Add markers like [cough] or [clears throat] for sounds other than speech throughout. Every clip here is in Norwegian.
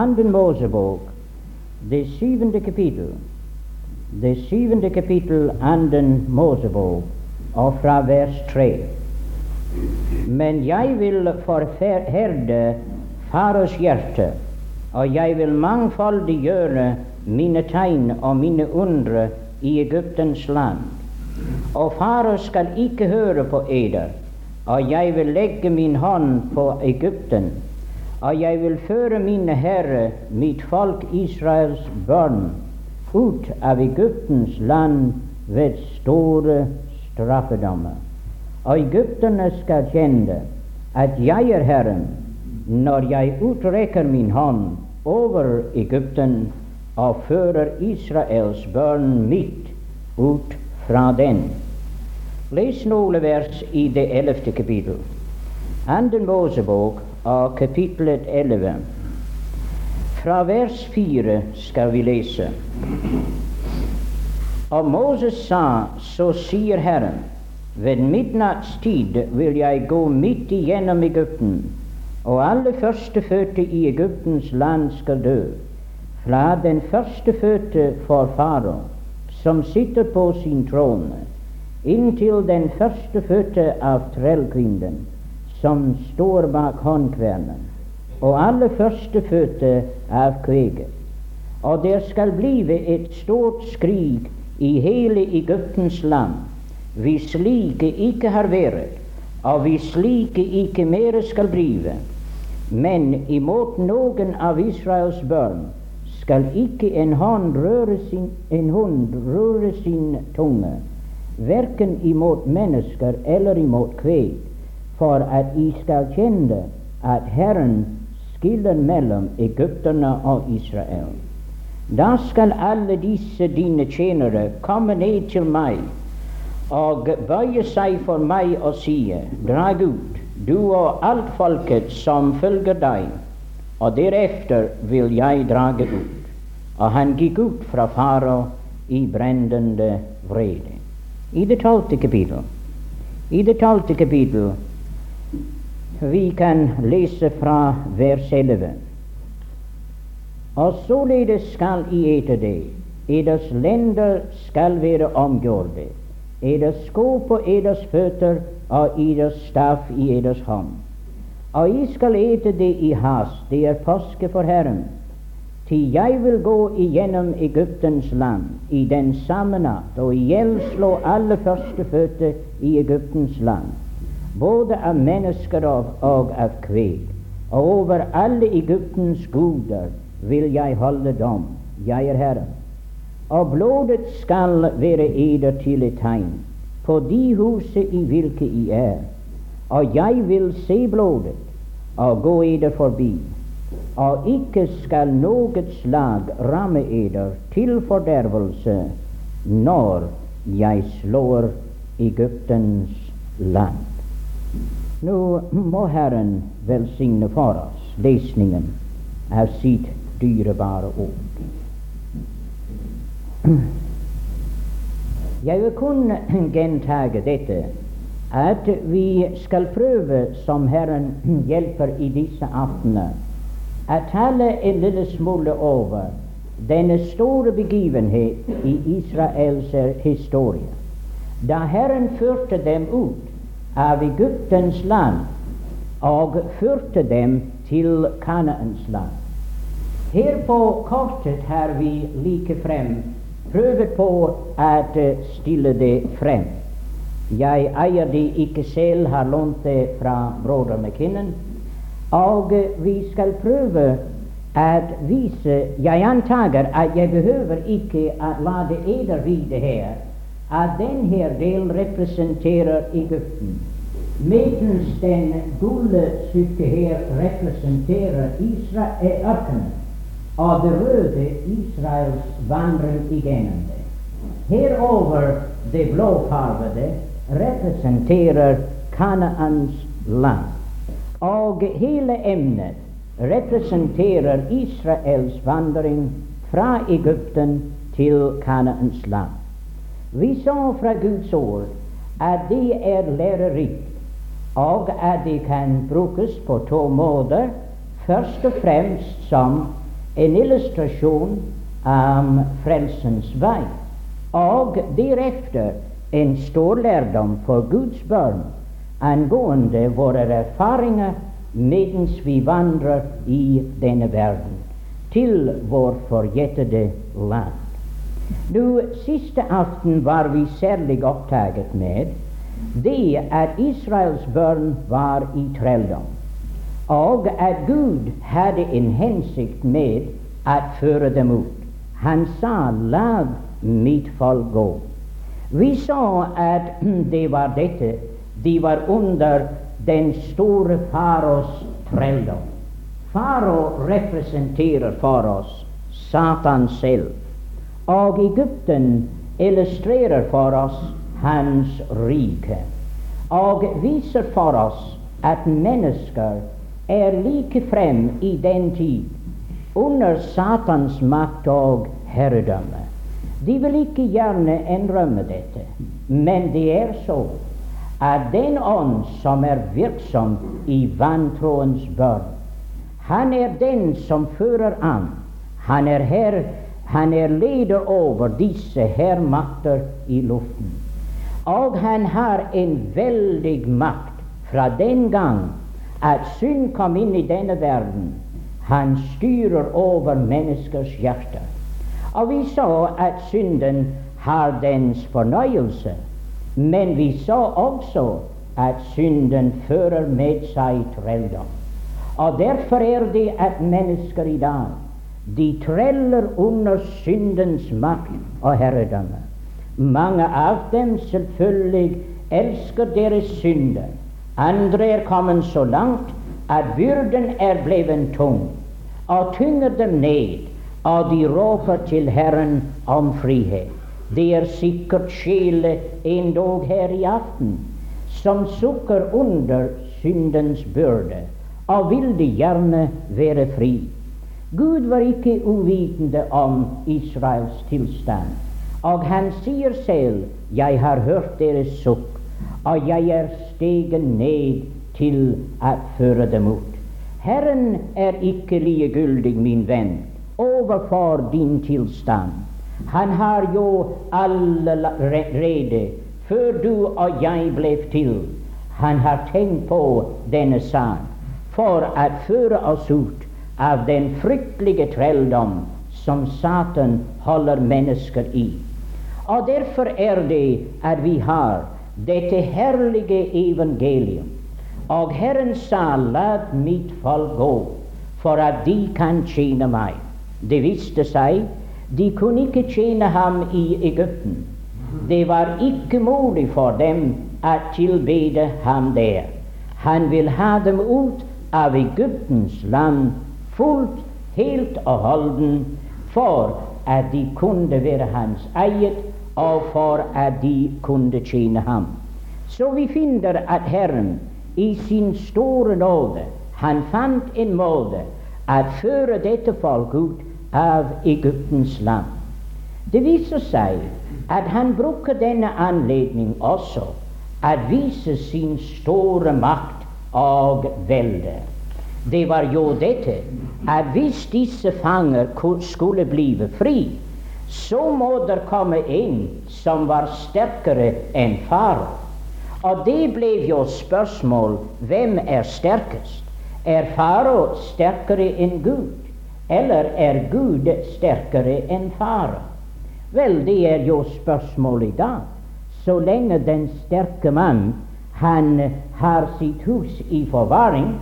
Anden Mosebok, det syvende kapittel. Det syvende kapittel, Anden Mosebok, og fra vers tre. Men jeg vil forherde faros hjerte, og jeg vil mangfoldiggjøre mine tegn og mine undre i Egyptens land. Og Faros skal ikke høre på eder, og jeg vil legge min hånd på Egypten og jeg vil føre mine herre, mitt folk Israels barn, ut av Egyptens land ved store straffedommer. Og egypterne skal kjenne at jeg er Herren, når jeg utrekker min hånd over Egypten og fører Israels barn mitt ut fra den. Les noen vers i det ellevte kapittel. Anden Mosebok av kapittelet 11. Fra vers 4 skal vi lese. Og Moses sa, så sier Herren, ved midnattstid vil jeg gå midt igjennom Egypten, og alle førstefødte i Egyptens land skal dø, fra den førstefødte for faro, som sitter på sin trone, inntil den førstefødte av trellkvinnen som står bak håndkvernen, og alle førstefødte av kveget. Og det skal blive et stort skrik i hele Egyptens land, hvis slike ikke har vært, og hvis slike ikke mere skal blive. Men imot noen av Israels barn skal ikke en hånd røre sin, en hund røre sin tunge, verken imot mennesker eller imot kveg for at I skal kjenne at Herren skiller mellom egypterne og Israel. Da skal alle disse dine tjenere komme ned til meg og bøye seg for meg og si, drag ut, du og alt folket som følger deg, og deretter vil jeg drage ut. Og han gikk ut fra faro i brennende vrede. I det tolvte kapittel, i det tolvte kapittel vi kan lese fra vers 11. Og således skal I ete det. Eders lender skal være omgjorde, Eders sko på eders føtter og eders staff i eders hånd. Og I skal ete det i hast, det er påske for Herren. Til jeg vil gå igjennom Egyptens land i den samme natt og ihjelslå alle førstefødte i Egyptens land både av mennesker og, og av kveg. Og over alle Egyptens guder vil jeg holde dom. Jeg er Herren. Og blodet skal være eder til et tegn på de huset i hvilke I er. Og jeg vil se blodet og gå eder forbi. Og ikke skal noe slag ramme eder til fordervelse når jeg slår Egyptens land. Nå må Herren velsigne for oss lesningen av sitt dyrebare ord. Jeg vil kun gjentage dette, at vi skal prøve, som Herren hjelper i disse aftener, å tale en lille smule over denne store begivenhet i Israels historie, da Herren førte dem ut av Egyptens land og førte dem til Kanaans land. Her på kortet har vi like frem prøvd på å stille det frem. Jeg eier det ikke selv, har lånt det fra broder McKinnon. Og vi skal prøve å vise Jeg antager at jeg behøver ikke å la det eder vite her at denne del representerer Egypten, mens den gule stykket her representerer ørkenen og det røde Israels vandring igjennom det. Herover det blåfarvede representerer Kanaans land. Og hele emnet representerer Israels vandring fra Egypten til Kanaans land. Vi sa fra Guds ord at det er lærerikt, og at det kan brukes på to måter. Først og fremst som en illustrasjon av frelsens vei, og deretter en stor lærdom for Guds barn angående våre erfaringer mens vi vandrer i denne verden, til vår forjettede land. Nå, Siste aften var vi særlig opptatt med det at Israels barn var i trelldom, og at Gud hadde en hensikt med å føre dem ut. Han sa 'la mitt folk gå'. Vi så at [clears throat] det var dette. De var under den store faros trelldom. Faro representerer for oss Satan selv, og Egypten illustrerer for oss hans rike, og viser for oss at mennesker er like frem i den tid under Satans makt og herredømme. De vil ikke gjerne innrømme dette, men det er så at den ånd som er virksom i vantroens børn, han er den som fører an. Han er, her, han er leder over disse hermakter i luften. Og han har en veldig makt fra den gang at synd kom inn i denne verden. Han styrer over menneskers hjerter. Og vi så at synden har dens fornøyelse, men vi så også at synden fører med seg trelldom. Og derfor er det at mennesker i dag de treller under syndens makt og herredømme. Mange av dem selvfølgelig elsker deres synder. Andre er kommet så langt at byrden er blevet tung og tynger dem ned, og de råper til Herren om frihet. Det er sikkert sjeler endog her i aften som sukker under syndens byrde og vil de gjerne være fri. Gud var ikke uvitende om Israels tilstand, og han sier selv 'Jeg har hørt deres sukk, og jeg er stegen ned til å føre dem ut'. Herren er ikke likegyldig, min venn, overfor din tilstand. Han har jo allerede, før du og jeg ble til, han har tenkt på denne sak for å føre oss ut av den fryktelige trelldom som Satan holder mennesker i. Og derfor er det at vi har dette herlige evangelium. Og Herren sa, la mitt folk gå, for at de kan tjene meg. Det viste seg de kunne ikke tjene ham i Egypten. Det var ikke mulig for dem å tilbede ham der. Han vil ha dem ut av Egyptens land fullt, helt og holden, for at de kunne være hans eget, og for at de kunne tjene ham. Så vi finner at Herren i sin store nåde, han fant en måte å føre dette folk ut av Egyptens land. Det viser seg at han bruker denne anledning også å vise sin store makt og velde. Det var jo dette at hvis disse fanger skulle blive fri, så må det komme en som var sterkere enn faren. Og det ble jo spørsmål hvem er sterkest? Er faro sterkere enn Gud? Eller er Gud sterkere enn faro? Vel, det er jo spørsmålet i dag. Så lenge den sterke mann han har sitt hus i forvaring,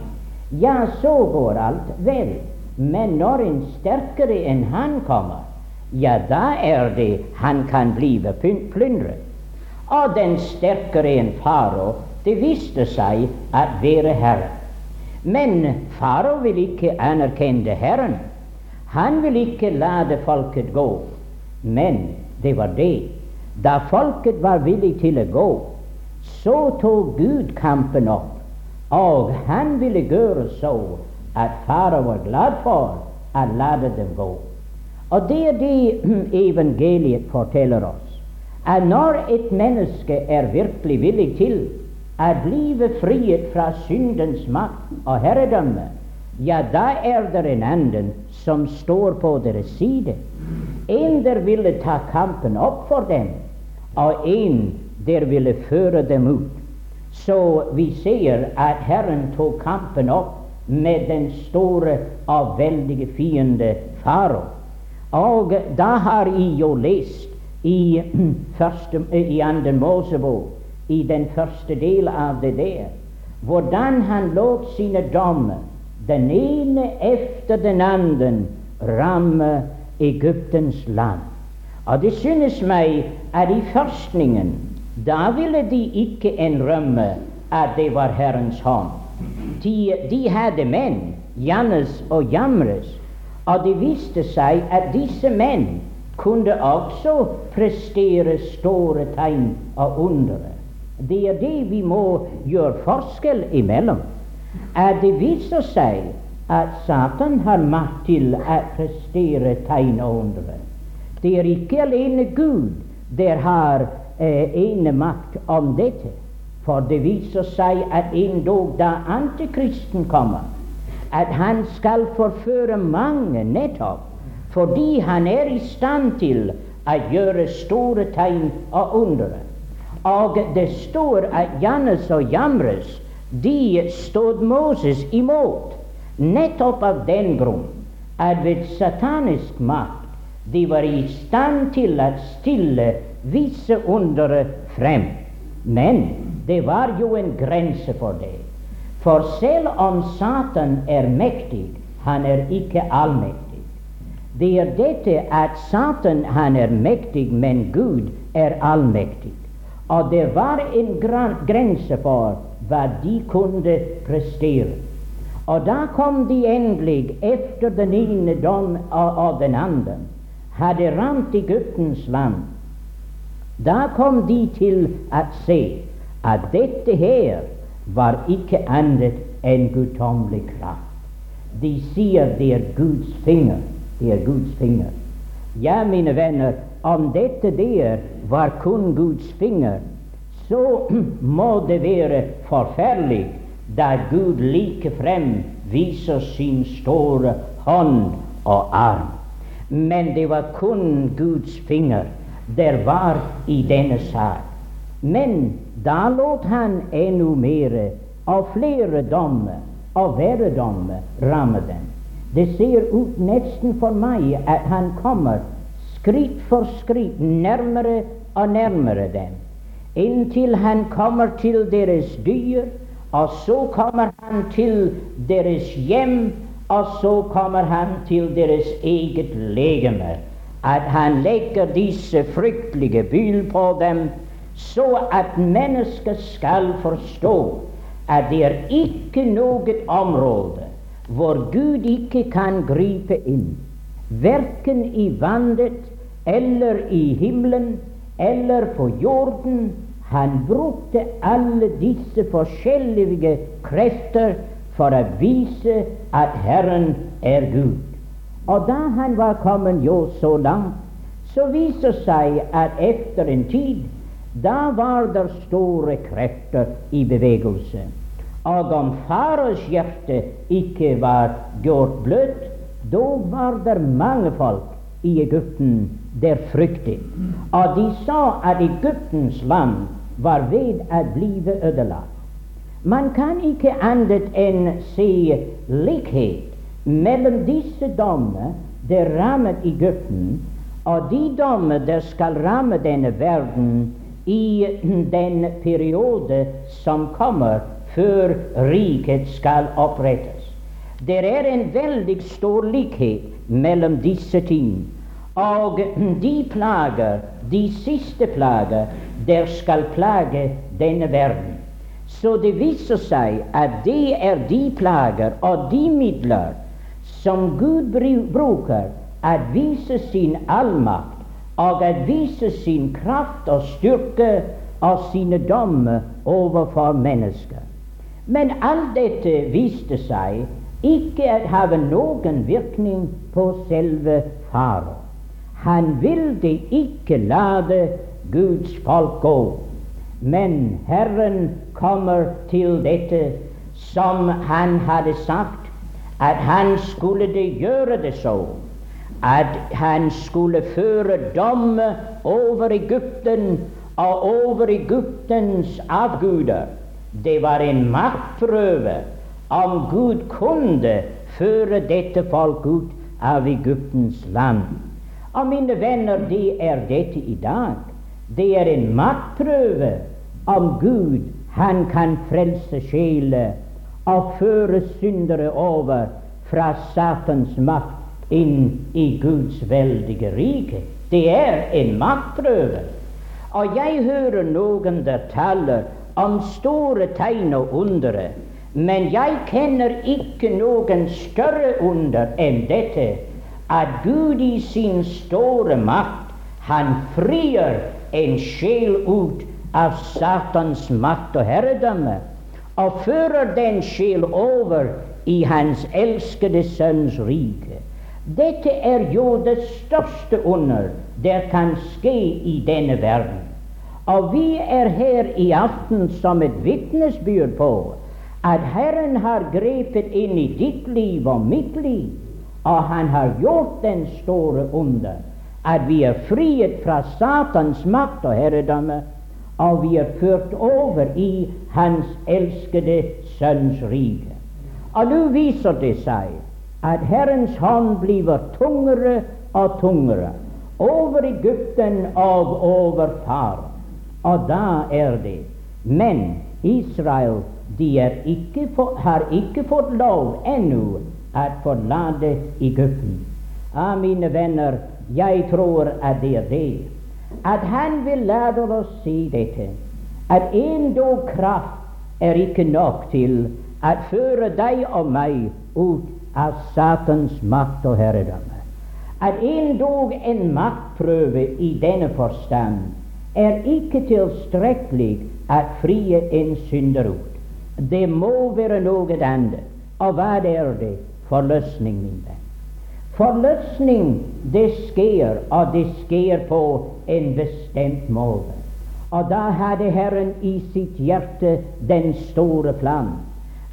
ja, så går alt vel. Men når en sterkere enn han kommer, ja, da er det han kan blive plyndret. Og den sterkere enn faro, det viste seg at være herre. Men faro vil ikke anerkjenne Herren. Han vil ikke lade folket gå. Men det var det. Da folket var villig til å gå, så tok Gud kampen opp. Og han ville gjøre så at fara var glad for å lade dem gå. Og det er det [clears throat] evangeliet forteller oss. At når et menneske er virkelig villig til å bli frihet fra syndens makt og herredømme, ja, da er det en anden som står på deres side. En der ville ta kampen opp for dem, og en der ville føre dem ut. Så vi ser at Herren tok kampen opp med den store og veldige fiende farao. Og da har jeg jo lest i, [clears throat] første, i Anden Mosebok, i den første del av det der, hvordan han lot sine dommer, den ene efter den andre, ramme Egyptens land. Og det synes meg at i førstningen da ville de ikke innrømme at det var Herrens hånd. De, de hadde menn, Jannes og Jamres, og det viste seg at disse menn kunne også prestere store tegn og undere. Det er det vi må gjøre forskjell imellom. At det viser seg at Satan har makt til å prestere tegn og undere. Det er ikke alene Gud der har eh, ene makt om dette. For det viser seg at en dag da Antikristen kommer, at han skal forføre mange nettopp fordi han er i stand til å gjøre store tegn og undre. Og det står at Jannes og Jamres de stod Moses imot, nettopp av den grunn at ved satanisk makt de var i stand til å stille visse undere frem. Men det var jo en grense for det. For selv om Satan er mektig, han er ikke allmektig. Det er dette at Satan han er mektig, men Gud er allmektig. Og det var en grense for hva de kunne prestere. Og da kom de endelig, efter den ene dom og den andre, hadde ramt Egyptens land. Da kom de til å se at dette her var ikke annet enn guddommelig kraft. De sier det er Guds finger. Det er Guds finger. Ja, mine venner, om dette der var kun Guds finger, så [clears throat] må det være forferdelig da Gud likefrem viser sin store hånd og arm. Men det var kun Guds finger der var i denne sak. Men da lot han enda mer og flere dommer og verre dommer ramme dem. Det ser ut nesten for meg at han kommer skritt for skritt nærmere og nærmere dem, inntil han kommer til deres dyr, og så kommer han til deres hjem, og så kommer han til deres eget legeme. At han legger disse fryktelige byl på dem så at mennesket skal forstå at det er ikke noe område hvor Gud ikke kan gripe inn, verken i vannet eller i himmelen eller på jorden. Han brukte alle disse forskjellige krefter for å vise at Herren er Gud. Og da han var kommet jo så langt, så viser seg at etter en tid da var det store krefter i bevegelse. Og om faras hjerte ikke var gjort bløtt, da var det mange folk i Egypten der fryktet. Og de sa at Egyptens land var ved å bli ødelagt. Man kan ikke annet enn se likhet mellom disse dommer der rammet Egypten, og de dommer der skal ramme denne verden i den periode som kommer før riket skal opprettes. Det er en veldig stor likhet mellom disse ting. Og de plager, de siste plager, der skal plage denne verden. Så det viser seg at det er de plager og de midler som Gud bruker at vise sin allmakt og at vise sin kraft og styrke og sine dommer overfor mennesker. Men alt dette viste seg ikke å ha noen virkning på selve farao. Han ville ikke lade Guds folk gå. Men Herren kommer til dette som han hadde sagt, at han skulle det gjøre det så at han skulle føre dom over Egypten og over Egyptens avguder. Det var en maktprøve om Gud kunne føre dette folk ut av Egyptens land. Og mine venner, det er dette i dag. Det er en maktprøve om Gud han kan frelse sjeler og føre syndere over fra Satans makt inn i Guds veldige rike. Det er en maktprøve. Og jeg hører noen der taler om store tegn og undere, men jeg kjenner ikke noen større under enn dette, at Gud i sin store makt, han frier en sjel ut av Satans makt og herredømme og fører den sjel over i Hans elskede Sønns rike. Dette er jo det største under det kan skje i denne verden. Og vi er her i aften som et vitnesbyrd på at Herren har grepet inn i ditt liv og mitt liv, og Han har gjort den store under at vi er friet fra Satans makt og herredømme og vi er ført over i Hans elskede Sønns rike. Og nå viser det seg at Herrens hånd blir tungere og tungere over Egypten og over far. Og da er det Men Israel de ikke for, har ikke fått lov ennå at forlate Egypten. Ja, mine venner, jeg tror at det er det at han vil lære oss si dette, at endog kraft er ikke nok til å føre deg og meg ut av Satans makt og herredømme. At endog en maktprøve i denne forstand er ikke tilstrekkelig å frie en synder ut. Det må være noe annet. Og hva er det? Forløsning, min venn. Forløsning, det skjer, og det skjer på en bestemt måte. Og da hadde Herren i sitt hjerte den store plan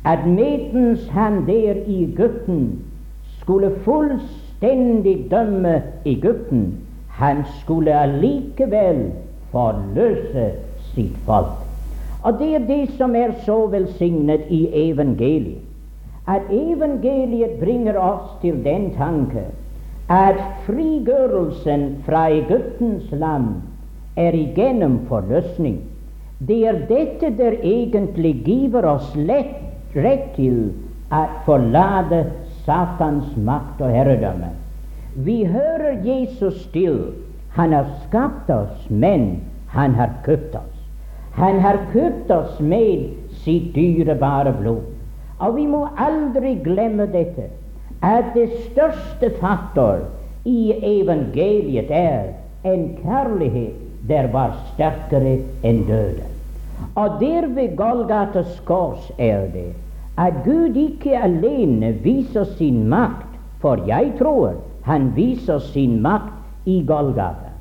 at medens han der i Egypten skulle fullstendig dømme Egypten, han skulle allikevel forløse sitt folk. Og det er det som er så velsignet i evangeliet at evangeliet bringer oss til den tanke at frigjørelsen fra Egyptens land er igjennom forløsning. Det er dette der egentlig giver oss lett, rett til å forlate Satans makt og herredømme. Vi hører Jesus til. Han har skapt oss, men han har kjøpt oss. Han har kjøpt oss med sitt dyrebare blod. Og vi må aldri glemme dette, at det største faktor i evangeliet er en kjærlighet der var sterkere enn døden. Og der ved Golgatas kors er det at Gud ikke alene viser sin makt, for jeg tror han viser sin makt i Golgata.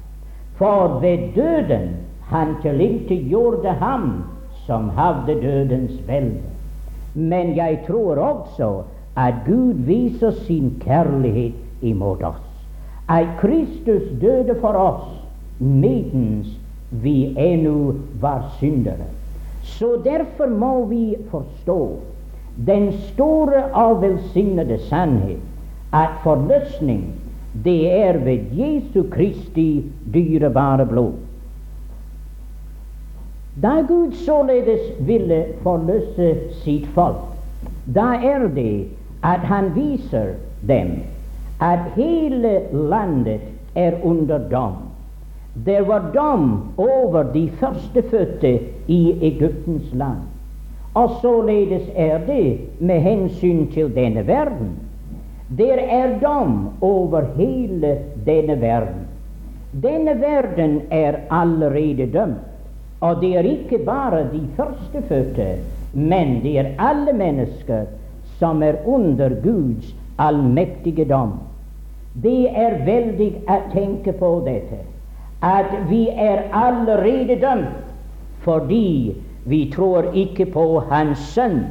For ved døden han tilintetgjorde ham som hadde dødens velde. Men jeg tror også at Gud viser sin kjærlighet imot oss. At Kristus døde for oss medens vi ennå var syndere. Så derfor må vi forstå den store og velsignede sannhet at forløsning det er ved Jesu Kristi dyrebare blod. Da Gud således ville forløse sitt folk, da er det at han viser dem at hele landet er under dom. Det var dom over de førstefødte i Egyptens land. Og således er det med hensyn til denne verden. Der er dom over hele denne verden. Denne verden er allerede dømt. Og det er ikke bare de førstefødte, men det er alle mennesker som er under Guds allmektige dom. Det er veldig å tenke på dette, at vi er allerede dømt fordi vi tror ikke på Hans Sønn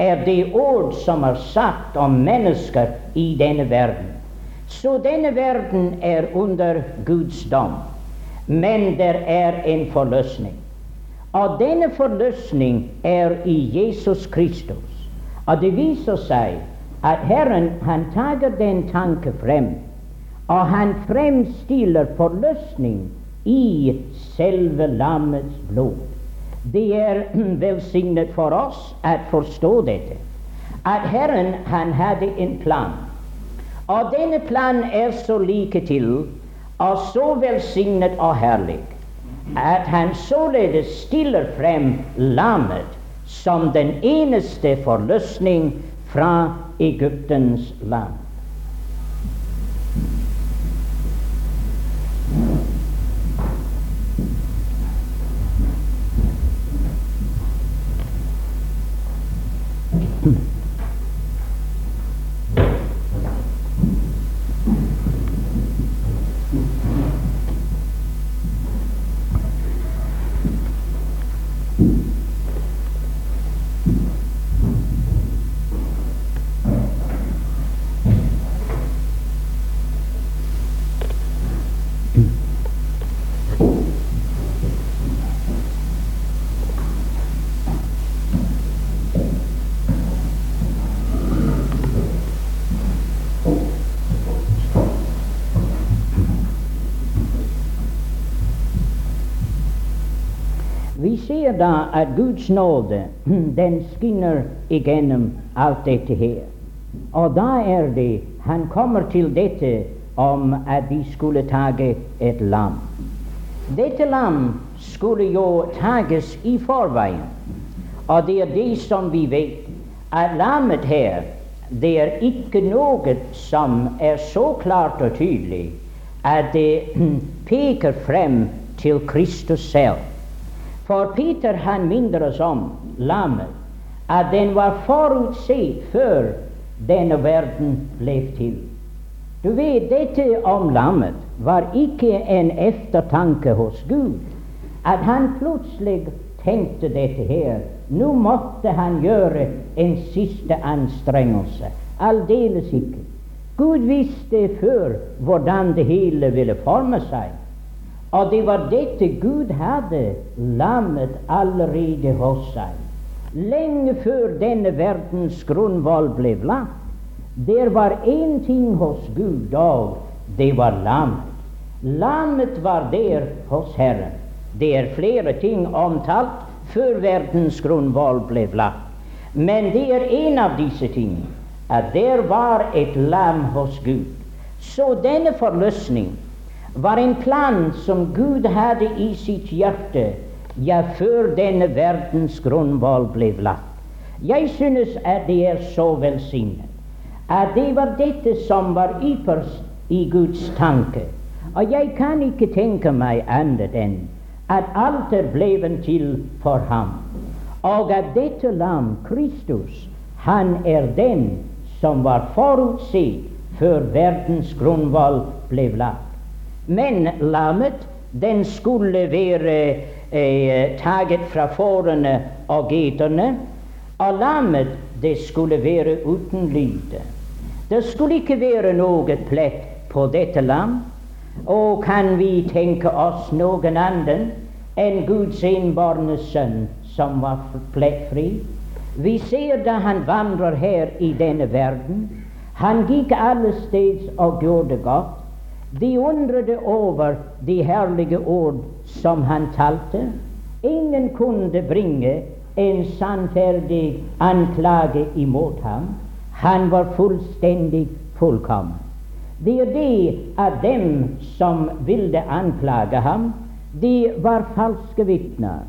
er det ord som er satt om mennesker i denne verden. Så denne verden er under Guds dom, men det er en forløsning. Og denne forløsning er i Jesus Kristus. Og det viser seg at Herren han tager den tanke frem, og han fremstiller forløsning i selve lammets blod. Det er [clears throat] velsignet for oss at forstå dette, at Herren han hadde en plan. Og denne planen er så like til og så velsignet og herlig at han således stiller frem lammet som den eneste forløsning fra Egyptens land. Vi ser da at Guds nåde den skinner igjennom alt dette her. Og da er det han kommer til dette om at vi skulle tage et lam. Dette lam skulle jo tages i forveien. Og det er det som vi vet, at lammet her det er ikke noe som er så klart og tydelig at det peker frem til Kristus selv. For Peter han minner oss om lammet, at den var forutsett før denne verden ble til. Du vet, dette om lammet var ikke en eftertanke hos Gud. At han plutselig tenkte dette her. Nå måtte han gjøre en siste anstrengelse. Aldeles ikke. Gud visste før hvordan det hele ville forme seg. Og det var dette Gud hadde lammet allerede hos seg. Lenge før denne verdens grunnvoll ble lagt. Der var én ting hos Gud, og det var lammet. Lammet var der hos Herren. Det er flere ting omtalt før verdens grunnvoll ble lagt. Men det er en av disse tingene at der var et lam hos Gud. Så denne forløsning var en plan som Gud hadde i sitt hjerte, ja, før denne verdens grunnvoll ble lagt. Jeg synes at det er så velsignet at det var dette som var ypperst i Guds tanke. Og jeg kan ikke tenke meg annet enn at alt er blevet til for ham, og at dette lam, Kristus, han er den som var forutsett før verdens grunnvoll ble lagt. Men lammet, den skulle være eh, taget fra fårene og geterne, og lammet, det skulle være uten lyd. Det skulle ikke være noe plett på dette lam. Og kan vi tenke oss noen annen enn Guds innbårne sønn som var plettfri? Vi ser da han vandrer her i denne verden. Han gikk alle steds og gjorde godt. De undrede over de herlige ord som han talte. Ingen kunne bringe en sannferdig anklage imot ham. Han var fullstendig fullkommen. Det er det at dem som ville anklage ham, de var falske vitner.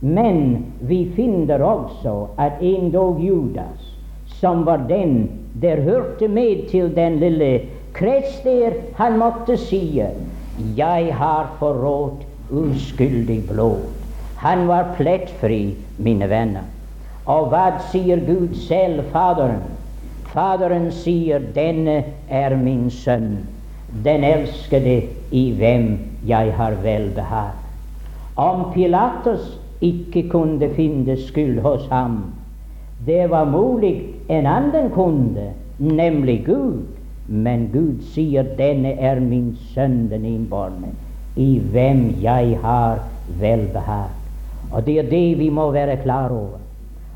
Men vi finner også at endog Judas, som var den der hørte med til den lille krets han måtte si jeg har forrådt uskyldig blod. Han var plettfri, mine venner. Og hva sier Gud selv, Faderen? Faderen sier, 'Denne er min sønn, den elskede, i hvem jeg har velbehag'. Om Pilatus ikke kunne finne skyld hos ham, Det var mulig en annen kunde, nemlig Gud. Men Gud sier 'Denne er min sønn, den innbårne, i hvem jeg har velbehag'. Og det er det vi må være klar over.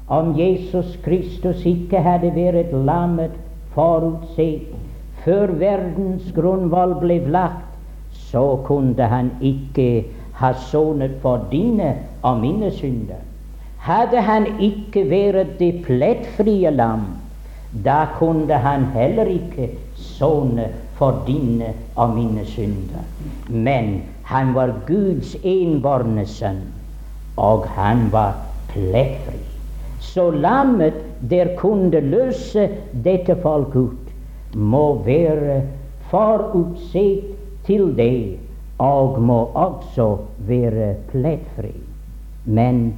Om Jesus Kristus ikke hadde vært lammet forutsett før verdens grunnvoll ble lagt, så kunne han ikke ha sonet for dine og mine synder. Hadde han ikke vært det plettfrie lam, da kunne han heller ikke sone for dine og mine synder. Men han var Guds enbårne sønn, og han var plettfri. Så lammet der kunne løse dette folk ut, må være forutsett til det, og må også være plettfri. Men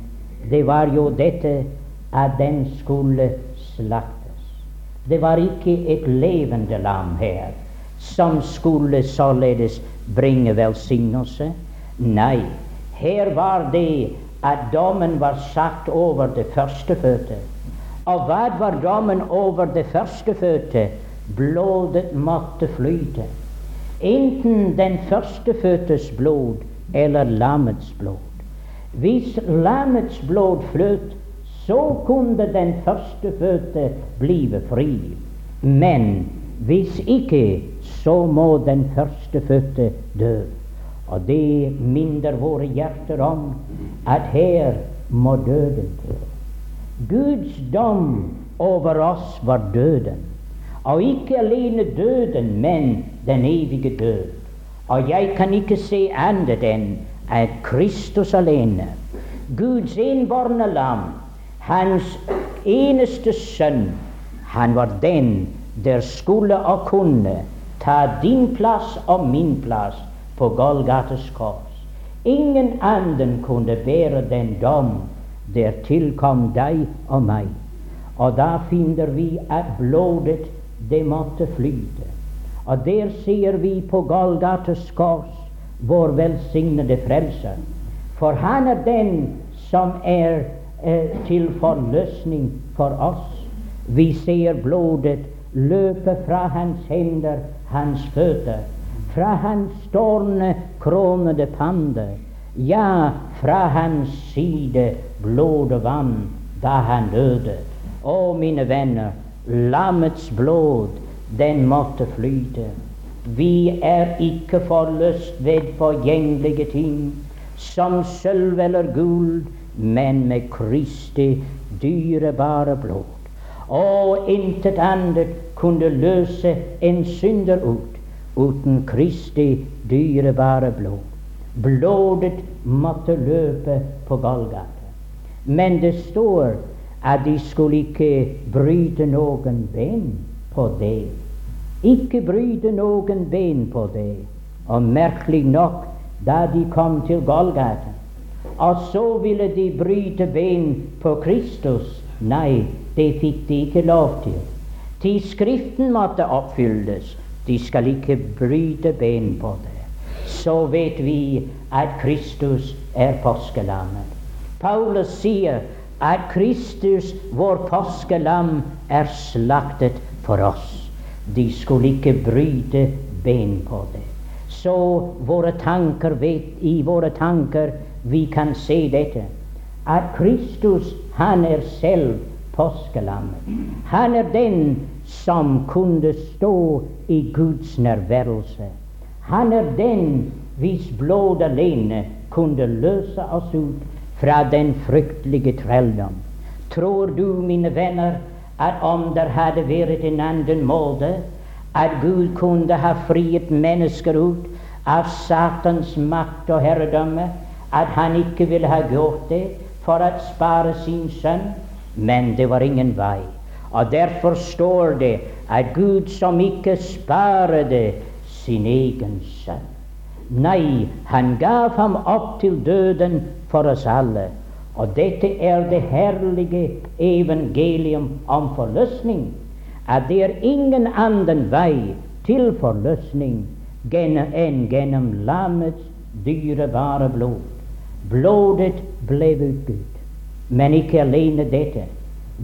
det var jo dette at den skulle slaktes. Det var ikke et levende lam her som skulle således bringe velsignelse. Nei, her var det at dommen var satt over det førstefødte. Og hva var dommen over det førstefødte? Blodet måtte flyte. Enten den førstefødtes blod eller lammets blod. Hvis lammets blod fløt, så kunne den førstefødte blive fri. Men hvis ikke, så må den førstefødte dø. Og det minner våre hjerter om at her må døden til. Guds dom over oss var døden. Og ikke alene døden, men den evige død. Og jeg kan ikke se annet enn at Kristus alene, Guds innbårne lam, hans eneste sønn, han var den der skulle og kunne ta din plass og min plass på Golgates kors. Ingen annen kunne bære den dom der tilkom deg og meg. Og da finner vi at blodet, det måtte flyte. Og der ser vi på Golgates kors vår velsignede frelser. For han er den som er til forløsning for oss. Vi ser blodet løpe fra hans hender, hans føtter fra hans kronede pande, ja, fra hans side blod og vann da han døde. Å, mine venner, lammets blod, den måtte flyte. Vi er ikke forløst ved forgjengelige ting, som sølv eller gull, men med Kristi dyrebare blod. Og intet annet kunne løse en synder ut uten Kristi dyrebare blod. Blodet måtte løpe på Golgata. Men det står at de skulle ikke bryte noen ben på det. Ikke bryte noen ben på det. Og merkelig nok, da de kom til Golgata, og så ville de bryte ben på Kristus. Nei, det fikk de ikke lov til. Til Skriften måtte oppfylles. De skal ikke bryte ben på det. Så vet vi at Kristus er påskelammet. Paulus sier at Kristus, vår påskelam, er slaktet for oss. De skulle ikke bryte ben på det. Så våre tanker vet, i våre tanker vi kan se dette. At Kristus, han er selv påskelammet. Han er den som kunne stå i Guds nærværelse. Han er den hvis blod alene kunne løse oss ut fra den fryktelige trelldom. Tror du, mine venner, at om det hadde vært en annen måte, at Gud kunne ha friet mennesker ut av Satans makt og herredømme, at han ikke ville ha gjort det for å spare sin sønn? Men det var ingen vei. Og derfor står det at Gud som ikke sparede sin egen sønn. Nei, han gav ham opp til døden for oss alle. Og dette er det herlige evangelium om forløsning. At det er ingen annen vei til forløsning enn gjennom lammets dyrebare blod. Blodet ble utgitt. Men ikke alene dette.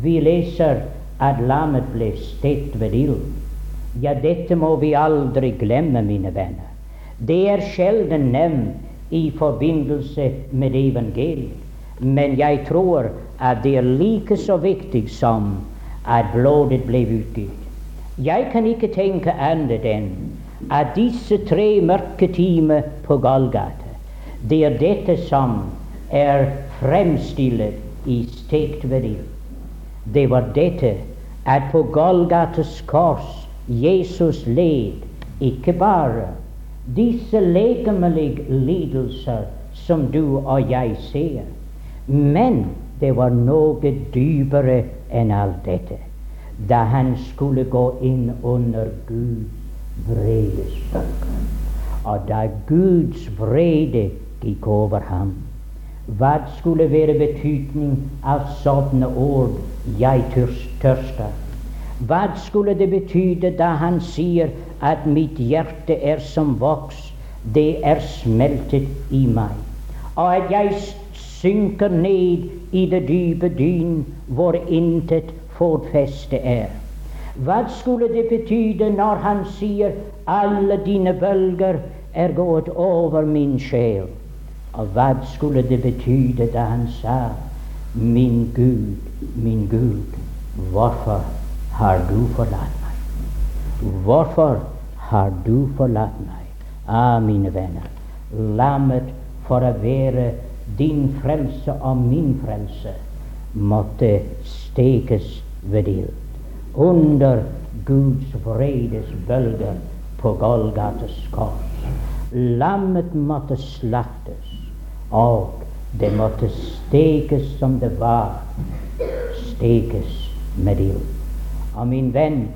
Vi leser at lammet ble stekt ved ild. Ja, dette må vi aldri glemme, mine venner. Det er sjelden nevnt i forbindelse med evangeliet. Men jeg tror at det er like så viktig som at blodet ble utgitt. Jeg kan ikke tenke annet enn at disse tre mørke timer på Golgata, det er dette som er fremstilt i stekt ved ild. Det var dette at på Golgates kors Jesus led ikke bare disse legemlige lidelser som du og jeg ser, men det var noe dypere enn alt dette. Da han skulle gå inn under Guds bøker, og da Guds vrede gikk over ham, hva skulle være betydning av sånne ord 'jeg tørster'? Hva skulle det betyde da han sier at mitt hjerte er som voks, det er smeltet i meg, og at jeg synker ned i det dype dyn hvor intet fotfeste er? Hva skulle det betyde når han sier alle dine bølger er gått over min sjel? Og hva skulle det betyde da han sa min Gud, min Gud, hvorfor har du forlatt meg? Hvorfor har du forlatt meg? Ah, mine venner, lammet for å være din frelse og min frelse måtte stekes ved ild. Under Guds vredes bølger på Golgates kors. Lammet måtte slaktes, og det måtte stekes som det var, stekes med ild. Og min venn,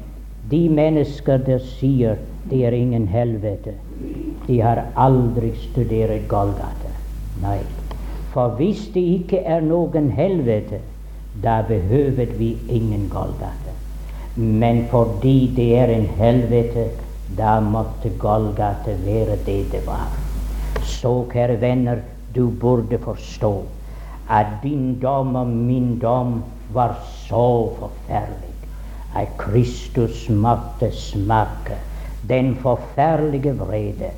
de mennesker der sier det er ingen helvete, de har aldri studert Golgata. Nei. For hvis det ikke er noen helvete, da behøver vi ingen Golgata. Men fordi det er en helvete, da måtte Golgata være det det var. Så, kjære venner, du burde forstå at din dom og min dom var så forferdelig at Kristus måtte smake den forferdelige vrede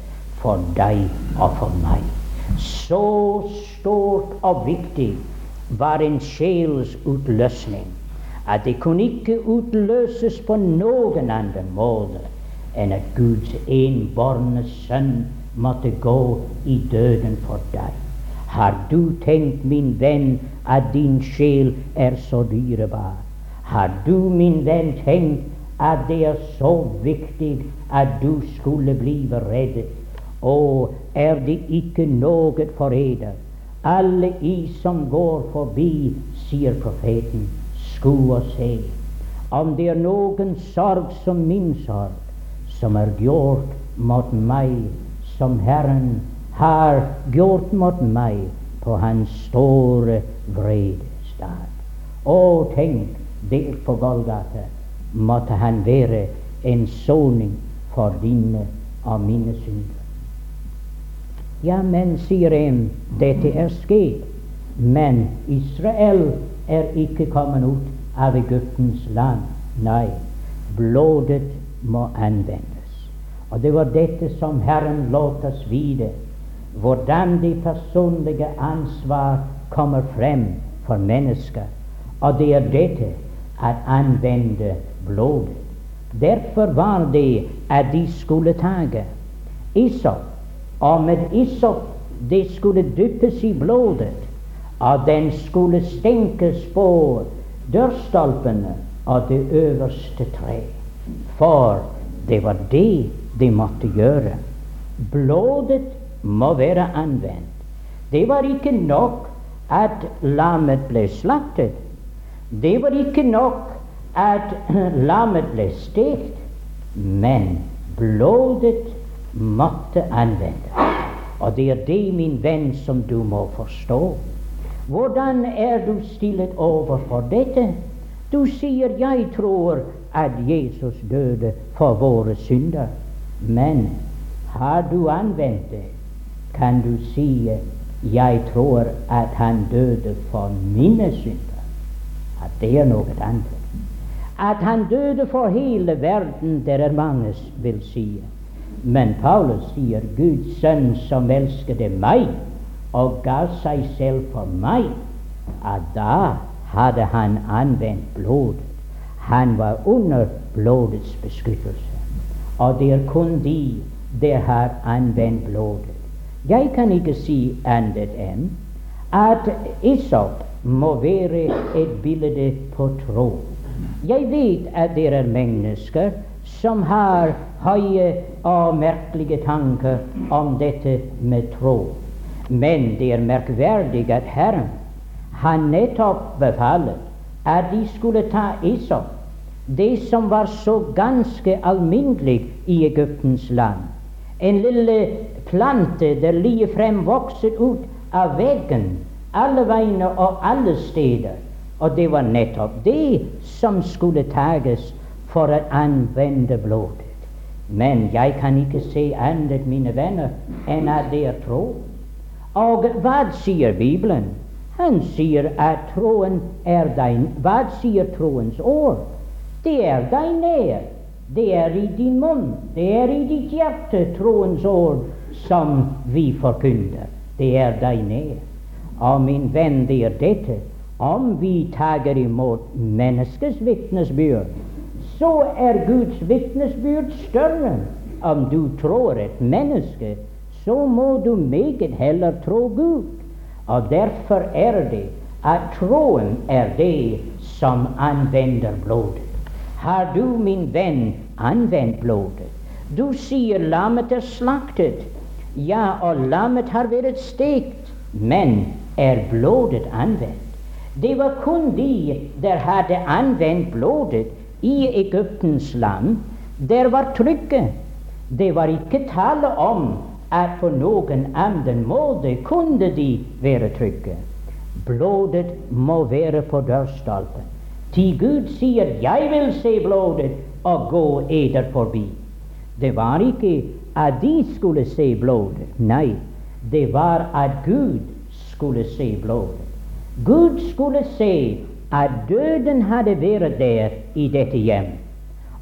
for deg og for meg. Så stort og viktig var en sjels utløsning at det kunne ikke utløses på noen annen måte enn at Guds enbårne sønn måtte gå i døden for deg. Har du tenkt, min venn, at din sjel er så dyrebar? Har du, min venn, tenkt at det er så viktig at du skulle blive reddet? Og er det ikke noe for eder? Alle i som går forbi, sier profeten, sku og se. Om det er noen sorg som min sorg, som er gjort mot meg, som Herren har gjort mot meg på Hans store vredestad. Å, tenk der på Golgata måtte han være en soning for dine og mine synder. Ja, men, sier en, dette er skjedd, men Israel er ikke kommet ut av Egyptens land. Nei, blodet må anvendes. Og det var dette som Herren lot oss vite, hvordan det personlige ansvar kommer frem for mennesker. Og det er dette at anvende blodet. Derfor var det at de skulle tage isop, og med isop det skulle dyppes i blodet, og den skulle stenkes på dørstolpene og det øverste tre. For det var det de måtte gjøre. Blodet må være anvendt. Det var ikke nok at lammet ble slaktet. Det var ikke nok at lammet ble stekt, men blodet måtte anvendes. Og det er det, min venn, som du må forstå. Hvordan er du stillet overfor dette? Du sier 'jeg tror at Jesus døde for våre synder'. Men har du anvendt det, kan du si 'jeg tror at han døde for mine synder'. at det er noe annet. At han døde for hele verden, det er mange vil si. Men Paulus sier Guds sønn som elsket meg og ga seg selv for meg, at da hadde han anvendt blodet. Han var under blodets beskyttelse. Og det er kun de der har anvendt blodet. Jeg kan ikke si annet enn at Isop må være et bilde på tro. Jeg vet at det er mennesker som har høye og merkelige tanker om dette med tro. Men det er merkverdig at Herren har nettopp befalet at de skulle ta Isop, det som var så ganske alminnelig i Egyptens land. En lille plante der lige frem vokset ut av veggen alle veiene og alle steder. Og det var nettopp det som skulle tages for å anvende blodet. Men jeg kan ikke se annet, mine venner, enn at det er tro. Og hva sier Bibelen? Han sier at troen er din. Hva sier troens ord? Er deg nær. Det er i din munn. Det er i ditt hjerte, troens ord, som vi forkynner. Det er deg nær. Og min venn, det er dette om vi tager imot menneskets vitnesbyrd, så er Guds vitnesbyrd større. Om du tror et menneske, så må du meget heller tro Gud. Og derfor er det at troen er det som anvender blodet. Har du, min venn, anvendt blodet? Du sier lammet er slaktet. Ja, og lammet har vært stekt. Men er blodet anvendt? Det var kun de der hadde anvendt blodet i Egyptens land. Der var trykket. Det var ikke tale om at på noen annen måte kunne de være trygge. Blodet må være på dørstolpen. Til Gud sier 'Jeg vil se blodet' og gå eder forbi. Det var ikke at de skulle se blodet. Nei, det var at Gud skulle se blodet. Gud skulle se at døden hadde vært der i dette hjem.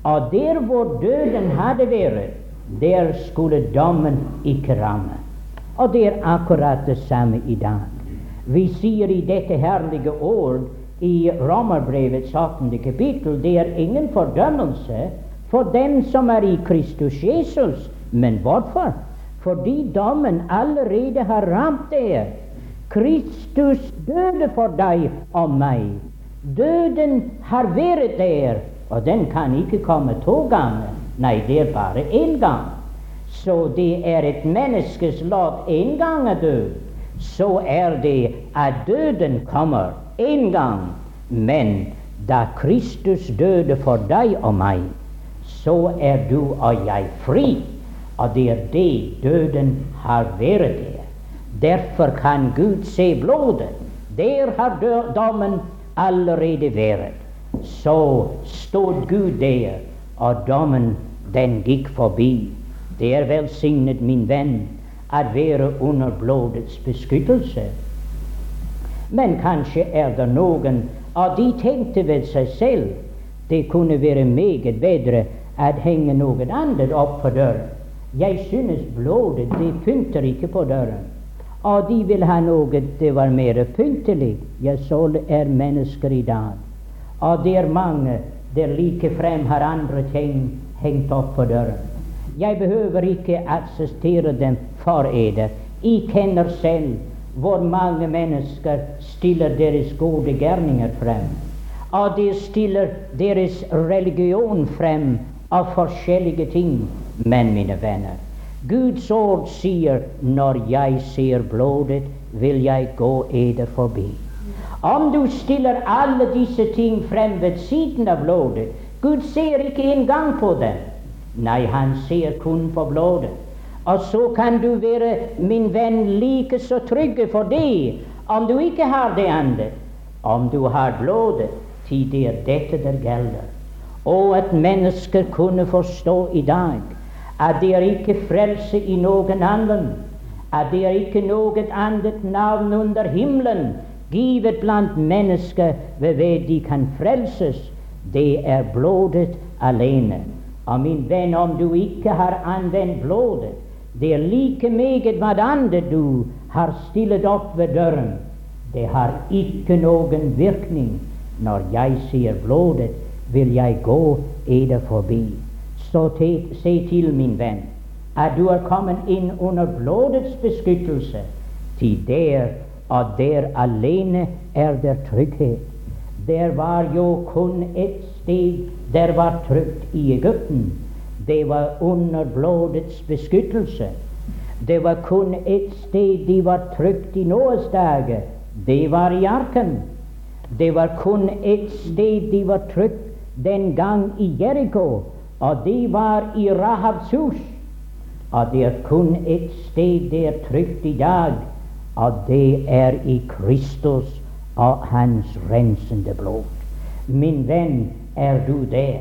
Og der hvor døden hadde vært, der skulle dommen ikke ramme. Og det er akkurat det samme i dag. Vi sier i dette herlige ord i Romerbrevets 18. kapittel det er ingen fordømmelse for dem som er i Kristus Jesus. Men hvorfor? Fordi dommen allerede har ramt deg Kristus døde for deg og meg. Døden har vært der, og den kan ikke komme to ganger. Nei, det er bare én gang. Så det er et menneskes lov én gang å dø. Så er det at døden kommer én gang. Men da Kristus døde for deg og meg, så er du og jeg fri. Og det er det døden har vært der. Derfor kan Gud se blodet. Der har dommen allerede vært. Så stod Gud der, og dommen den gikk forbi. Det er velsignet, min venn, å være under blodets beskyttelse. Men kanskje er det noen av de tenkte ved seg selv det kunne være meget bedre å henge noe annet opp på døren. Jeg synes blodet det pynter ikke på døren. Og de vil ha noe det var mer pyntelig. Ja, så er mennesker i dag. Og det er mange der likefrem har andre ting hengt opp på døren. Jeg behøver ikke assistere dem for eder. Jeg kjenner selv hvor mange mennesker stiller deres gode gjerninger frem. Og de stiller deres religion frem av forskjellige ting. Men, mine venner, Guds ord sier når jeg ser blodet, vil jeg gå eder forbi. Om du stiller alle disse ting frem ved siden av blodet Gud ser ikke engang på dem. Nei, han ser kun på blodet. Og så kan du være, min venn, like så trygge for det om du ikke har det andre. Om du har blodet, til det er dette der gjelder. Og at mennesker kunne forstå i dag at det er ikke frelse i noen annen, at det er ikke noe annet navn under himmelen givet blant mennesker ved ved de kan frelses, det er blodet alene. Og min venn, om du ikke har anvendt blodet, det er like meget hva andre du har stillet opp ved døren. Det har ikke noen virkning. Når jeg sier blodet, vil jeg gå eder forbi. Så te, se til, min venn, at du er kommet inn under blodets beskyttelse. Til der og der alene er der trygghet. Der var jo kun ett sted der var trygt i Egypten. Det var under blodets beskyttelse. Det var kun ett sted de var trygt i Noas dager. Det var i arken. Det var kun ett sted de var trygt den gang i Jeriko, og det var i Rahabs hus. Og det er kun ett sted det er trygt i dag, og det er i Kristus og Hans rensende blod. Min venn, er du der?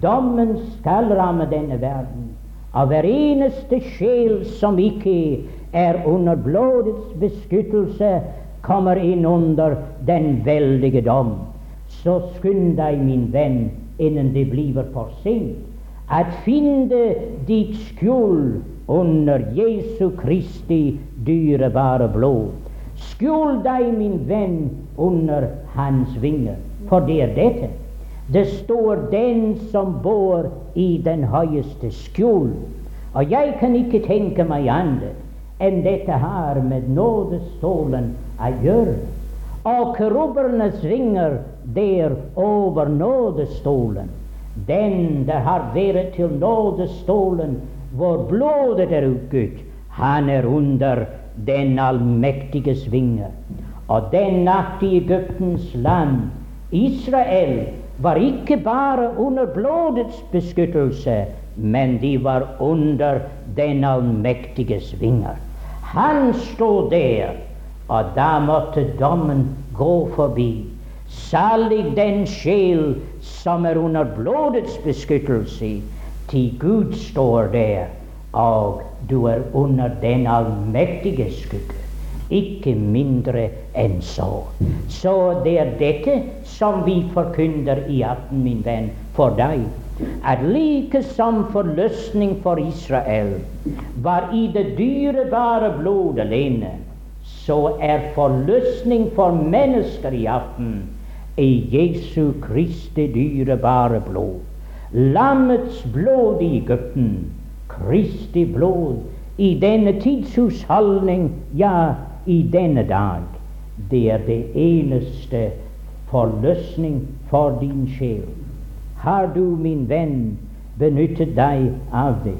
Dommen skal ramme denne verden. Av hver eneste sjel som ikke er under blodets beskyttelse, kommer inn under den veldige dom. Så skynd deg, min venn, innen det blir for sent, at finne ditt skjul under Jesu Kristi dyrebare blod. Skjul deg, min venn, under Hans vinger, for det er dette. Det står 'den som bor i den høyeste skjul'. Og jeg kan ikke tenke meg annet enn dette har med nådestolen å gjøre. Og kerubernes vinger der over nådestolen, den der har vært til nådestolen hvor blodet er utgitt, han er under den allmektiges vinger. Og den natt i Egyptens land, Israel, var ikke bare under blodets beskyttelse, men de var under den allmektiges vinger. Han stod der, og da måtte dommen gå forbi. Salig den sjel som er under blodets beskyttelse, til Gud står der, og du er under den allmektige skygge ikke mindre enn så. Så det er dette som vi forkynner i aften, min venn, for deg. At like som forløsning for Israel var i det dyrebare blod alene, så er forløsning for mennesker i aften i Jesu Kristi dyrebare blod. Lammets blod i Egypten, Kristi blod i denne tidshusholdning, ja, i denne dag, det er det eneste forløsning for din sjel. Har du, min venn, benyttet deg av det?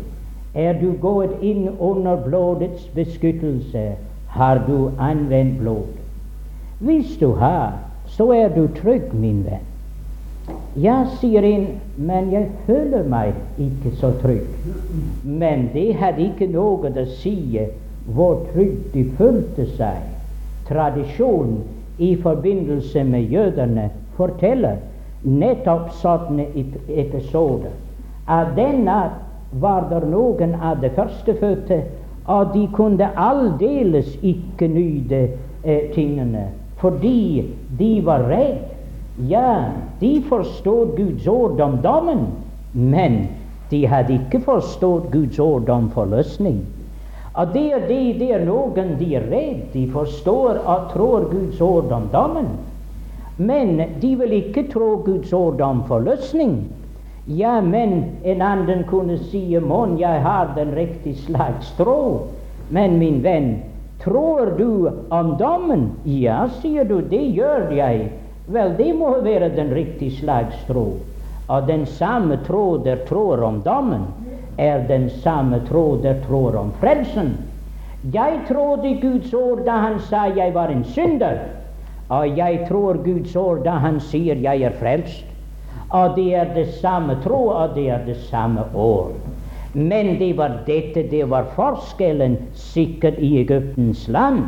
Er du gått inn under blodets beskyttelse? Har du anvendt blod? Hvis du har, så er du trygg, min venn. Ja, sier en, men jeg føler meg ikke så trygg. Men det hadde ikke noe å si hvor trygt de følte seg. Tradisjonen i forbindelse med jødene forteller nettopp sånne episoder. Av denne var det noen av de førstefødte, og de kunne aldeles ikke nyte eh, tingene fordi de var redd. Ja, de forstod Guds ord om dommen, men de hadde ikke forstått Guds ord om forløsning. At det er, det, noen de er redd. De forstår og tror Guds ord om dommen. Men de vil ikke tro Guds ord om forløsning. Ja, men en annen kunne si mon jeg har den riktige slags tro. Men min venn, tror du om dommen? Ja, sier du, det gjør jeg. Vel, det må være den riktige slags tro. Og den samme tro der tror om dommen, er den samme tråd der tror om frelsen. Jeg trodde Guds ord da han sa jeg var en synder, og jeg tror Guds ord da han sier jeg er frelst. Og det er det samme tro, og det er det samme ord. Men det var dette, det var forskjellen sikkert i Egyptens land.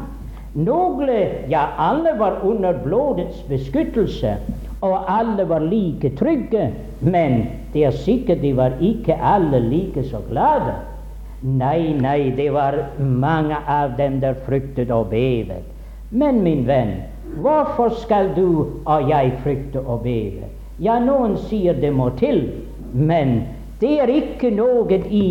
Noen, ja alle, var under blodets beskyttelse, og alle var like trygge. Men det er sikkert de var ikke alle like så glade. Nei, nei, det var mange av dem der fryktet og bevet. Men min venn, hvorfor skal du og jeg frykte og beve? Ja, noen sier det må til, men det er ikke noe i,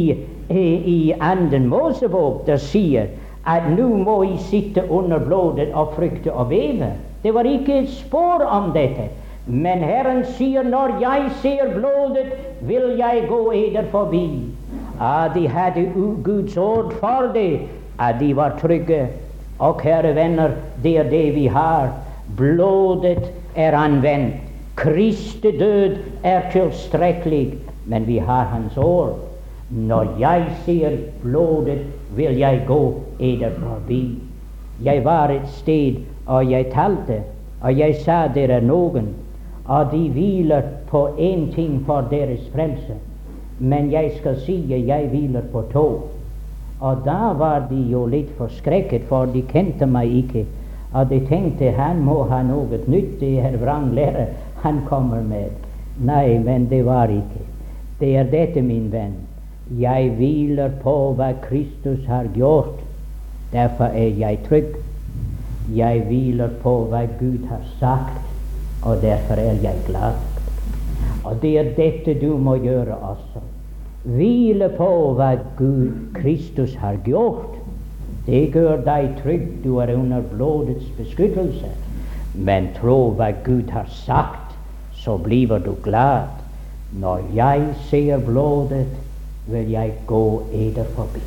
i, i anden Mosebok der sier at nå må I sitte under blodet og frykte og beve. Det var ikke et spor om dette. Men Herren sier, når jeg ser blodet, vil jeg gå eder forbi. Ah, de hadde Guds ord for det, at de var trygge. Og kjære venner, det er det vi har. Blodet er anvendt. Kristi død er tilstrekkelig, men vi har Hans ord. Når jeg ser blodet, vil jeg gå eder forbi. Jeg var et sted, og jeg talte, og jeg sa dere er noen, og de hviler på én ting for deres frelse. Men jeg skal si at jeg hviler på to. Og da var de jo litt forskrekket, for de kjente meg ikke. Og de tenkte han må ha noe nytt, det er vranglære han kommer med. Nei, men det var ikke. Det er dette, min venn. Jeg hviler på hva Kristus har gjort. Derfor er jeg trygg. Jeg hviler på hva Gud har sagt, og derfor er jeg glad. Og det er dette du må gjøre også. Hvile på hva Gud, Kristus har gjort. Det gjør deg trygg. Du er under blodets beskyttelse. Men tro hva Gud har sagt, så blir du glad. Når jeg ser blodet, vil jeg gå eder forbi.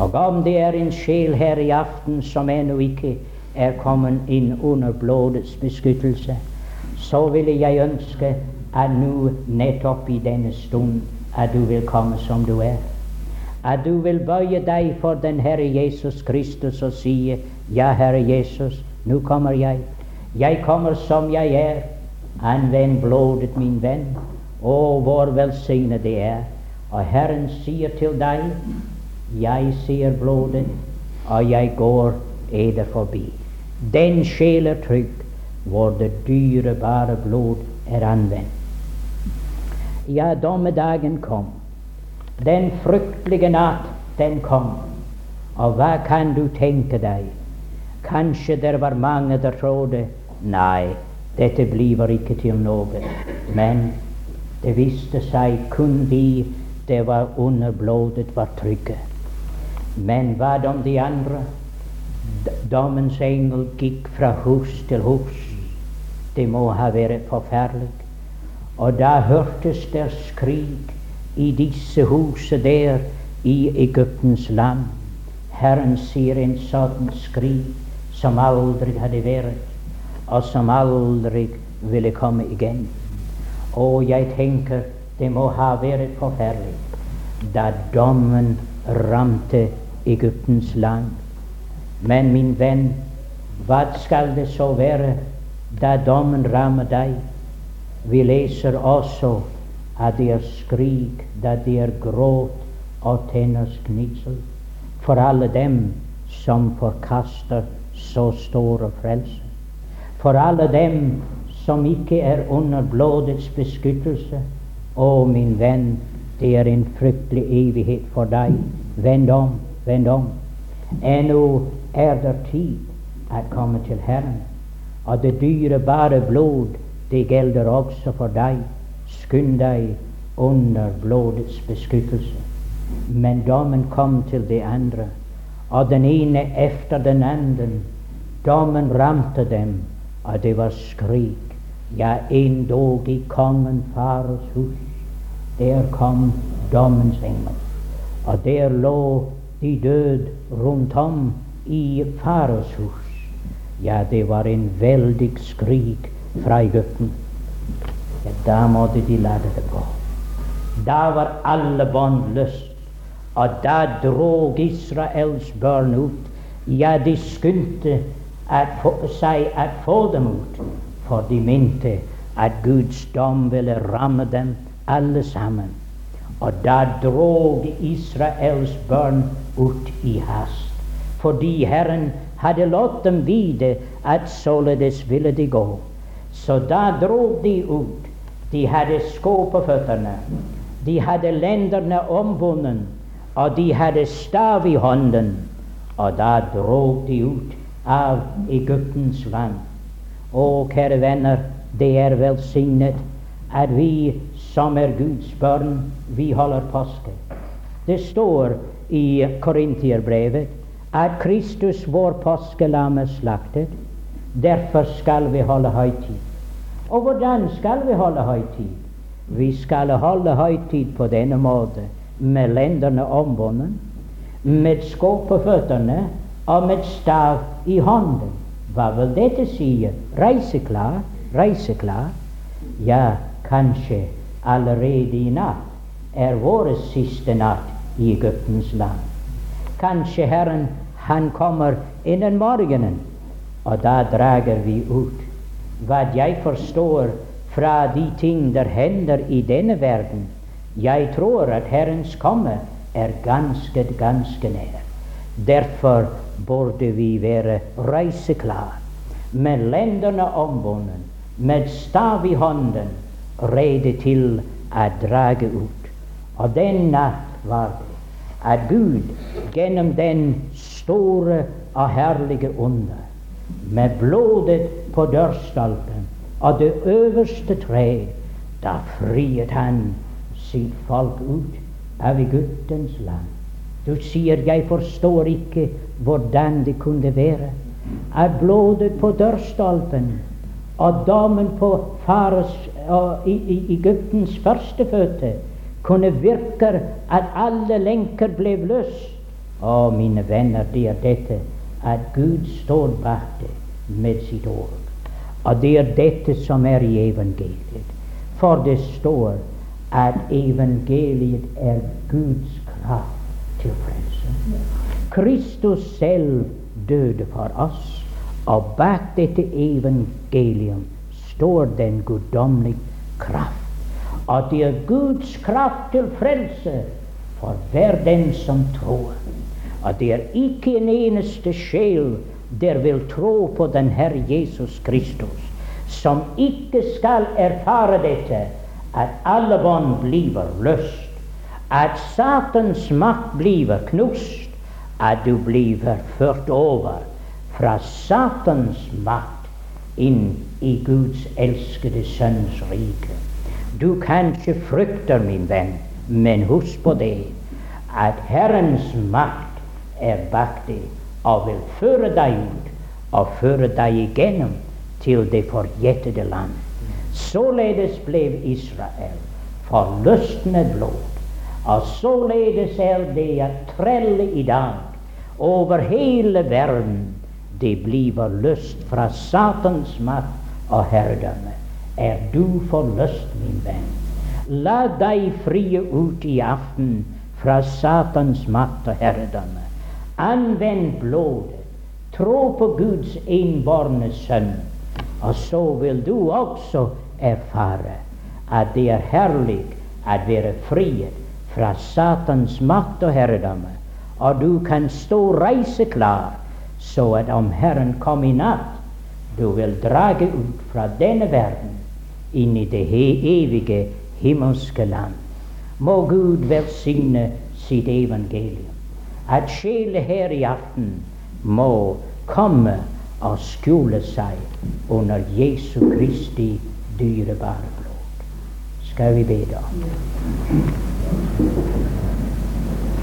Og om det er en sjel her i aften som ennå ikke er kommet inn under blodets beskyttelse, så ville jeg ønske at nå nettopp i denne stund at du vil komme som du er. At du vil bøye deg for den Herre Jesus Kristus og si Ja, Herre Jesus, nå kommer jeg. Jeg kommer som jeg er. Anvend blodet, min venn. Å, hvor velsignet det er. Og Herren sier til deg Jeg ser blodet, og jeg går eder forbi. Den sjel er trygg hvor det dyrebare blod er anvendt. Ja, dommedagen kom. Den fryktelige natt, den kom. Og hva kan du tenke deg? Kanskje det var mange der trodde nei, dette blir ikke til noe. Men det viste seg kun de det var under blodet, var trygge. Men hva om de andre? Dommens engel gikk fra hus til hus. Det må ha vært forferdelig. Og da hørtes der skrik i disse huset der i Egyptens land. Herren sier en sånn skrik som aldri hadde vært, og som aldri ville komme igjen. Og jeg tenker det må ha vært forferdelig da dommen ramte Egyptens land. Men min venn, hva skal det så være da dommen rammer deg? Vi leser også at det er skrik, at det er gråt og tenners gnissel for alle dem som forkaster så store frelse. For alle dem som ikke er under blodets beskyttelse. Å, min venn, det er en fryktelig evighet for deg. Vend om, vend om. Ennå er det tid å komme til Herren, og det dyrebare blod det gjelder også for deg. Skynd deg under blodets beskyttelse. Men dommen kom til de andre, og den ene efter den andre. Dommen ramte dem, og det var skrik. Ja, endog i kongen fares hus. Der kom dommens engel. Og der lå de døde rundt om i fares hus. Ja, det var en veldig skrik fra Egypten. Ja, da måtte de lade det gå. Da var alle bånd løst, og da drog Israels barn ut. Ja, de skyndte seg å få dem ut, for de mente at Guds dom ville ramme dem alle sammen. Og da drog Israels barn ut i hast, fordi Herren hadde latt dem vite at således ville de gå. Så da dro de ut. De hadde sko på føttene. De hadde lenderne omvunnet, og de hadde stav i hånden. Og da dro de ut av Egyptens land. Å, kjære venner, det er velsignet at vi som er Guds barn, vi holder påske. Det står i Korintierbrevet at Kristus, vår påskelam, er slaktet. Derfor skal vi holde høytid. Og hvordan skal vi holde høytid? Vi skal holde høytid på denne måte, med lendene omvunnet, med sko på føttene og med stav i hånden. Hva vil dette si? Reiseklar? Reiseklar? Ja, kanskje allerede i natt er vår siste natt i Egyptens land. Kanskje Herren han kommer innen morgenen, og da drager vi ut. Hva jeg forstår fra de ting der hender i denne verden, jeg tror at Herrens komme er ganske, ganske nær. Derfor burde vi være reiseklare, med lendene ombundet, med stav i hånden, rede til å drage ut. Og den natt var det at Gud gjennom den store og herlige onde med blodet på dørstolpen og det øverste tre, da friet han sitt folk ut av guttens land. Du sier, jeg forstår ikke hvordan det kunne være at blodet på dørstolpen og dommen på fares og i, i Egyptens førstefødte kunne virke at alle lenker ble løst. Å, mine venner, det er dette at Gud står bak det med sitt ord. Og det er dette som er i evangeliet. For det står at evangeliet er Guds kraft til frelse. Kristus selv døde for oss, og bak dette evangelium står den guddommelige kraft. Og det er Guds kraft til frelse for hver den som tror. Og det er ikke en eneste sjel der vil tro på den Herre Jesus Kristus, som ikke skal erfare dette, at alle bånd blir løst, at Satans makt blir knust, at du blir ført over fra Satans makt inn i Guds elskede Sønns rike. Du kanskje frykter, min venn, men husk på det, at Herrens makt er bak deg og vil føre deg ut og føre deg igjennom til det forjettede land. Således ble Israel forløsende blod. Og således er det at trelle i dag over hele verden det blir løst fra Satans makt og herredømme. Er du forløst, min venn? La deg frie ut i aften fra Satans makt og herredømme. Anvend blodet. Tro på Guds innbårne sønn. Og så vil du også erfare at det er herlig å være frihet fra Satans makt og herredømme. Og du kan stå reiseklar, så at om Herren kom i natt, du vil drage ut fra denne verden inn i det evige himmelske land. Må Gud velsigne sitt evangelium at sjelen her i aften må komme og skjule seg under Jesu Kristi dyrebare blod. Skal vi be da?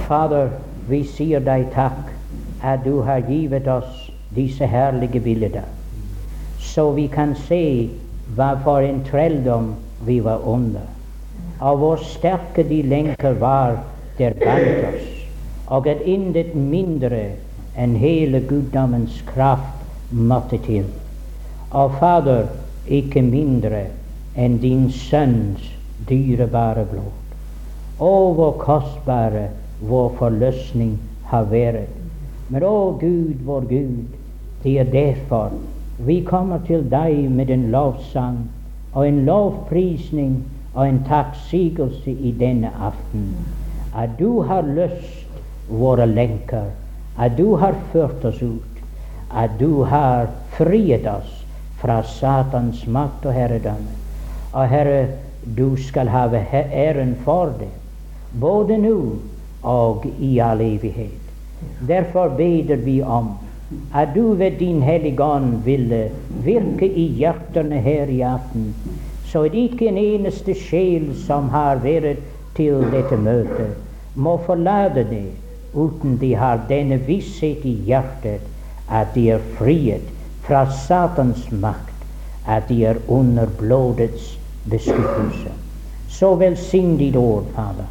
Fader, vi sier deg takk at du har givet oss disse herlige bilder, så vi kan se hva for en trelldom vi var under, og hvor sterke de lenker var der bandt oss og at intet mindre enn hele guddommens kraft måtte til. Og Fader, ikke mindre enn din Sønns dyrebare blod. Å, hvor kostbare vår forløsning har vært. Men å Gud, vår Gud, det er derfor vi kommer til deg med en lovsang og en lovprisning og en takksigelse i denne aften. At du har lyst våre lenker, at du har ført oss ut, at du har friet oss fra Satans makt og herredømme. Og Herre, du skal ha æren for det, både nå og i all evighet. Derfor beder vi om at du ved din Hellige Ånd ville virke i hjertene her i aften, så at ikke en eneste sjel som har vært til dette møtet, må forlate det uten de har denne visshet i hjertet at de er frihet fra Satans makt, at de er under blodets beskyttelse. Så velsign ditt ord, Fader,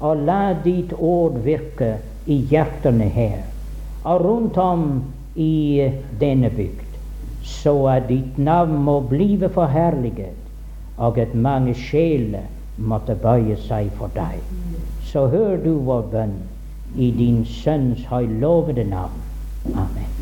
og la ditt ord virke i hjertene her og rundt om i denne bygd, så at ditt navn må blive forherliget, og at mange sjeler måtte bøye seg for deg. Så hør du vår bønn i din Sønns høylovede navn. Amen.